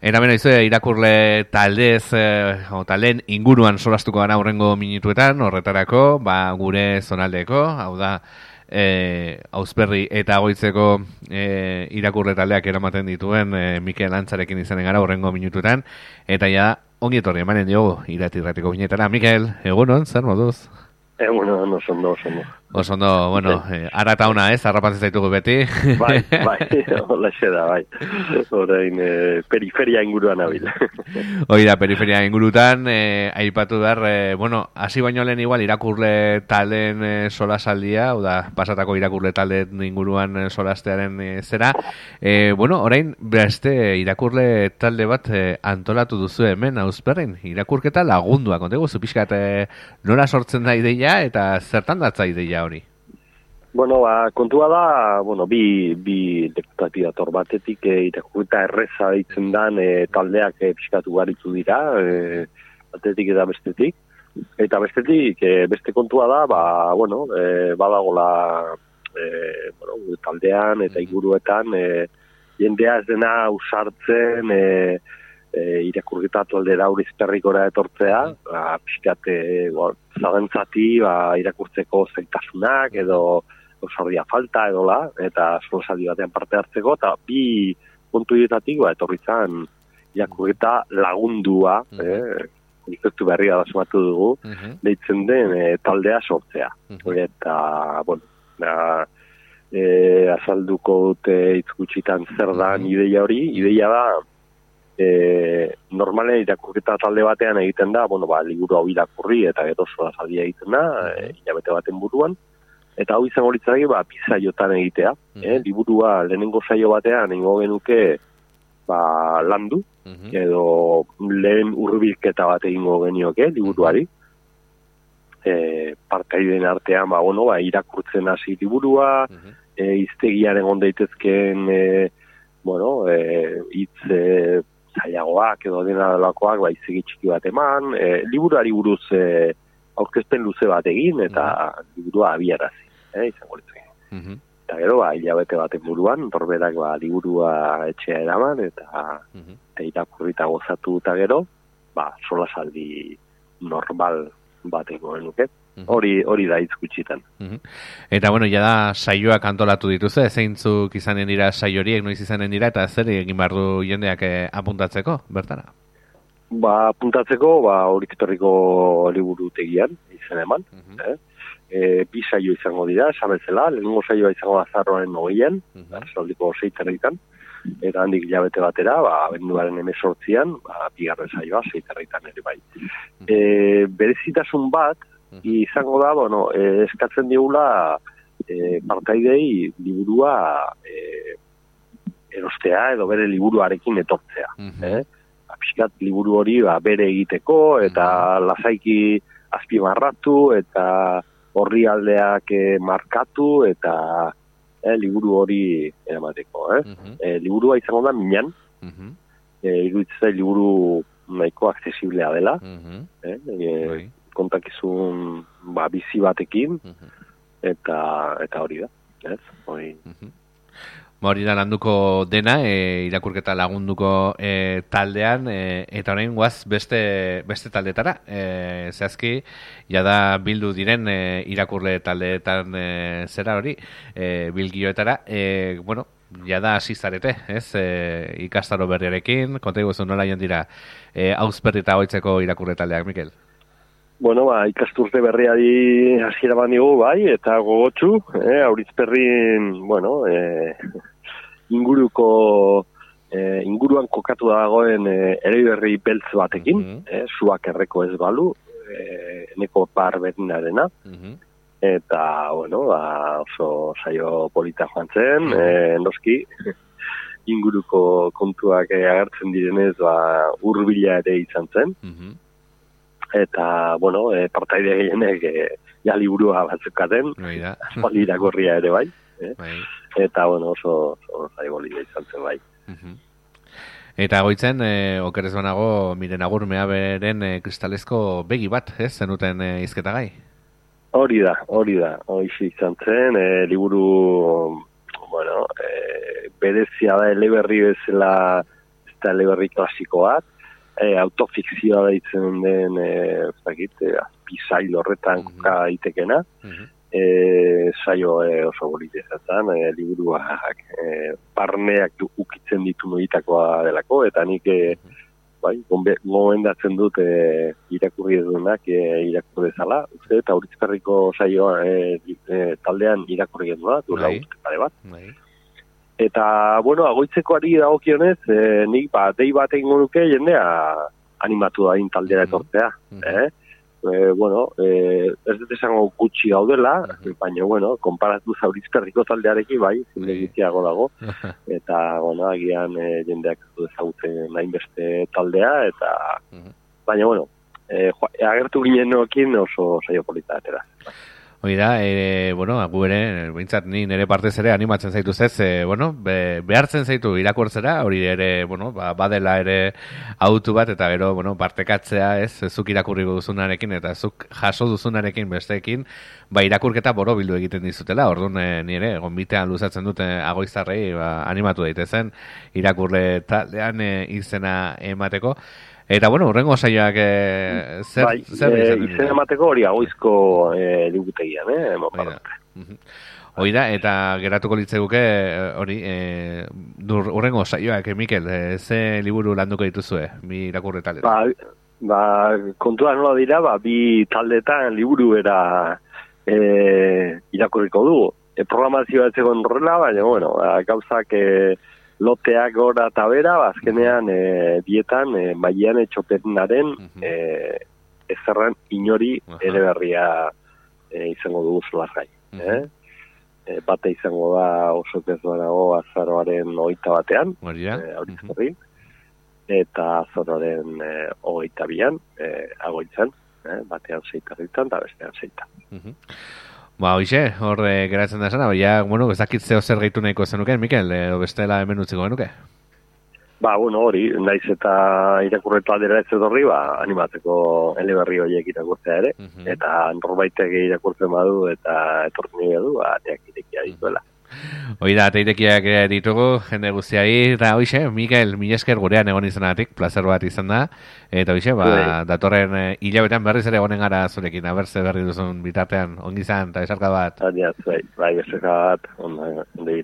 Eta bena izue, irakurle taldez, eh, o talen inguruan solastuko gara horrengo minutuetan, horretarako, ba, gure zonaldeko, hau da, eh, ausperri eta goitzeko eh, irakurle taldeak eramaten dituen eh, Mikel Antzarekin izanen gara horrengo minutuetan, eta ja, ongi etorri emanen diogu, iratirratiko binetara. Mikel, egunon, zer moduz? Egunon, no son dos, no. Oso ondo, bueno, eh, ara eta una, ez, arrapatzen zaitugu beti. Bai, bai, hola da, bai. Horein, eh, periferia inguruan abil. Hoi da, periferia ingurutan, eh, aipatu behar, eh, bueno, hasi baino lehen igual, irakurle talen eh, solasaldia, o da, pasatako irakurle talen inguruan eh, solastearen eh, zera. Eh, bueno, orain, beste irakurle talde bat eh, antolatu duzu hemen, hauzperrin, irakurketa lagundua, kontegu, zupiskat, eh, nola sortzen da ideia, eta zertan datza ideia hori? Bueno, ba, kontua da, bueno, bi, bi deputatidator batetik e, irakurrita erreza ditzen dan e, taldeak e, pixkatu garitzu dira, e, batetik eta bestetik. Eta bestetik, e, beste kontua da, ba, bueno, e, badagola e, bueno, taldean eta inguruetan, e, jendea ez dena usartzen, e, e, irakurketa aldera urizperrikora etortzea, ba, pixkat, e, zabentzati, ba, irakurtzeko zaitasunak edo osordia falta edo la, eta solsadi batean parte hartzeko, eta bi puntu dietatik, ba, etorritzan irakurketa lagundua, mm -hmm. eh, ikertu berria da sumatu dugu, mm deitzen den e, taldea sortzea. Mm Eta, bueno, da, e, azalduko dute itzkutsitan zer da ideia hori, ideia da, e, normalen irakurketa talde batean egiten da, bueno, ba, liburu hau irakurri eta gero zola zalia egiten da, e, hilabete baten buruan, eta hau izango litzari, ba, pizaiotan egitea. Mm -hmm. liburua lehenengo saio batean, ingo genuke, ba, landu, edo lehen urbilketa bat egingo genioke, liburuari. E, partaiden artean, ba, bueno, ba, irakurtzen hasi liburua, mm -hmm. e, iztegian egon daitezken, e, bueno, e, itz, e, zailagoak edo dena delakoak ba, izegi txiki bat eman, e, liburuari buruz e, aurkezpen luze bat egin eta mm liburua abiarazi, eh, izango litzake. Mm Eta gero, ba, hilabete baten buruan, torberak ba, liburua etxea eraman eta mm -hmm. irakurrita gozatu eta gero, ba, sola saldi normal bateko genuke. Hori hori da hitz gutxitan. Eta bueno, ja da saioak antolatu dituzte, zeintzuk izanen dira saio horiek, noiz izanen dira eta zer egin bar du jendeak eh, apuntatzeko, bertara. Ba, apuntatzeko, ba, horik etorriko liburu tegian, izan eman, eh? E, bi saio izango dira, esamezela, lehenengo saioa izango azarroaren nogien, uh -huh. saldiko zeiterritan, eta handik jabete batera, ba, benduaren emesortzian, ba, bigarren saioa zeiterritan ere bai. E, berezitasun bat, izango da, bueno, e, eskatzen diula e, partaidei liburua e, erostea edo bere liburuarekin etortzea. Mm -hmm. eh? liburu hori ba, bere egiteko eta lasaiki azpimarratu eta horri aldeak e, markatu eta e, liburu hori eramateko. Eh? Mm e, liburua izango da minan, mm -hmm. e, liburu nahiko aksesiblea dela. Mm eh? Kontakizun ba, bizi batekin, mhm. eta eta hori da, ez? Hori. Mhm. Ba, hori da landuko dena, e, irakurketa lagunduko e, taldean, e, eta horrein guaz beste, beste taldetara. E, zehazki, jada bildu diren e, irakurle taldeetan e, zera hori, e, bilgioetara. E, bueno, jada hasi zarete, ez? E, ikastaro berriarekin, konta iguzu nola dira, e, hauzperri eta hoitzeko irakurle taldeak, Mikel? Bueno, ba, ikasturte berriari hasiera banigu, bai, eta gogotsu, eh, aurizperrin, bueno, eh, inguruko, eh, inguruan kokatu dagoen eh, ere berri beltz batekin, mm -hmm. eh, suak erreko ez balu, eh, eneko par berinarena, mm eta, bueno, ba, oso saio polita joan zen, mm -hmm. eh, noski, inguruko kontuak agertzen direnez, ba, urbila ere izan zen, mm eta, bueno, e, partaide gehienek e, ja liburua batzukaten, espaldi irakorria ere bai, eh? bai. eta, bueno, oso, oso izan zen bai. Eta goitzen, e, okerez banago, miren agur beren e, kristalezko begi bat, ez, zenuten e, izketa gai? Hori da, hori da, hori izan zen, e, liburu, bueno, e, berezia da, eleberri bezala, beste eleberri klasiko bat, e, autofikzioa daitzen den, e, ez dakit, e, azpizail horretan Mhm. koka itekena, Mhm. e, saio e, oso bolite zaten, e, liburuak e, barneak du, ukitzen ditu noitakoa delako, eta nik e, bai, gombe- gomendatzen dut e, irakurri edunak e, irakurri dezala, uste, eta horitzkarriko saioa e, e, taldean irakurri eduna, duela Bai. urte pare bat. Bai. Eta, bueno, agoitzekoari dagokionez, e, nik ba, dei bat egingo nuke jendea animatu da taldera Mhm. etortzea. Mhm. Eh? E, bueno, e, ez dut esango gutxi gaudela, Mhm. baina, bueno, konparatu zaurizperriko taldearekin, bai, zinde Bai. gutxiago dago, eta, bueno, agian e, jendeak ez du ezagutzen nahin beste taldea, eta, Mhm. baina, bueno, e, joa- agertu ginen oso saio polita atera. Hoi da, e, bueno, gu ere, bintzat ni nire partez ere animatzen zaitu zez, e, bueno, be, behartzen zaitu irakurtzera, hori ere, bueno, ba, badela ere autu bat, eta gero, bueno, partekatzea, ez, zuk irakurri duzunarekin, eta zuk jaso duzunarekin besteekin, ba, irakurketa borobildu egiten dizutela, orduan e, nire, gonbitean luzatzen dute agoizarrei, ba, animatu daitezen, irakurle taldean e, izena emateko, Eta, bueno, urrengo saioak e, zer, bai, zer e, izaten izen emateko hori agoizko e, libutegian, eh? Hoi da. Mhm. Hoi da, eta geratuko litzeguke eh, hori, e, dur, urrengo saioak, eh, Mikel, e, ze liburu landuko dituzue, bi irakurri talde. Ba, ba, kontua nola dira, ba, bi taldetan liburu era e, irakurriko dugu. E, programazioa ez egon horrela, baina, bueno, ba, gauzak e, loteak gora eta bera, azkenean e, bietan e, maian etxopenaren Mhm. e, ezerran inori ere berria e, izango dugu zolargai. Mhm. eh? E, bate izango da oso ez dago azaroaren oita batean, Hori da? e, aurizkorri, eta azaroaren e, ogeita bian, e, agoitzan, e, batean zeitarritan, eta bestean zeitan. Ba, hoxe, hor eh, geratzen da zena, baina, bueno, ez dakit zeo zer gaitu nahiko zenuken, Mikel, edo bestela hemen utziko genuke. Ba, bueno, hori, naiz eta irakurreta aldera ez etorri, ba, animatzeko eleberri horiek irakurtzea ere, Mhm. eta norbaitek irakurtzen badu eta etortzen du, ba, ateak irekia dituela. Hoi da, teirekiak ditugu, jende guztiai, eta hoxe, Mikel, mila esker gurean egon izanatik, placer bat izan da, eta hoxe, ba, Bai. datorren eh, hilabetean berriz ere egonen gara zurekin, abertze berri duzun bitartean, ongi izan, eta esarka bat. Baina, bai, bai, bezeka bat, onda, onda,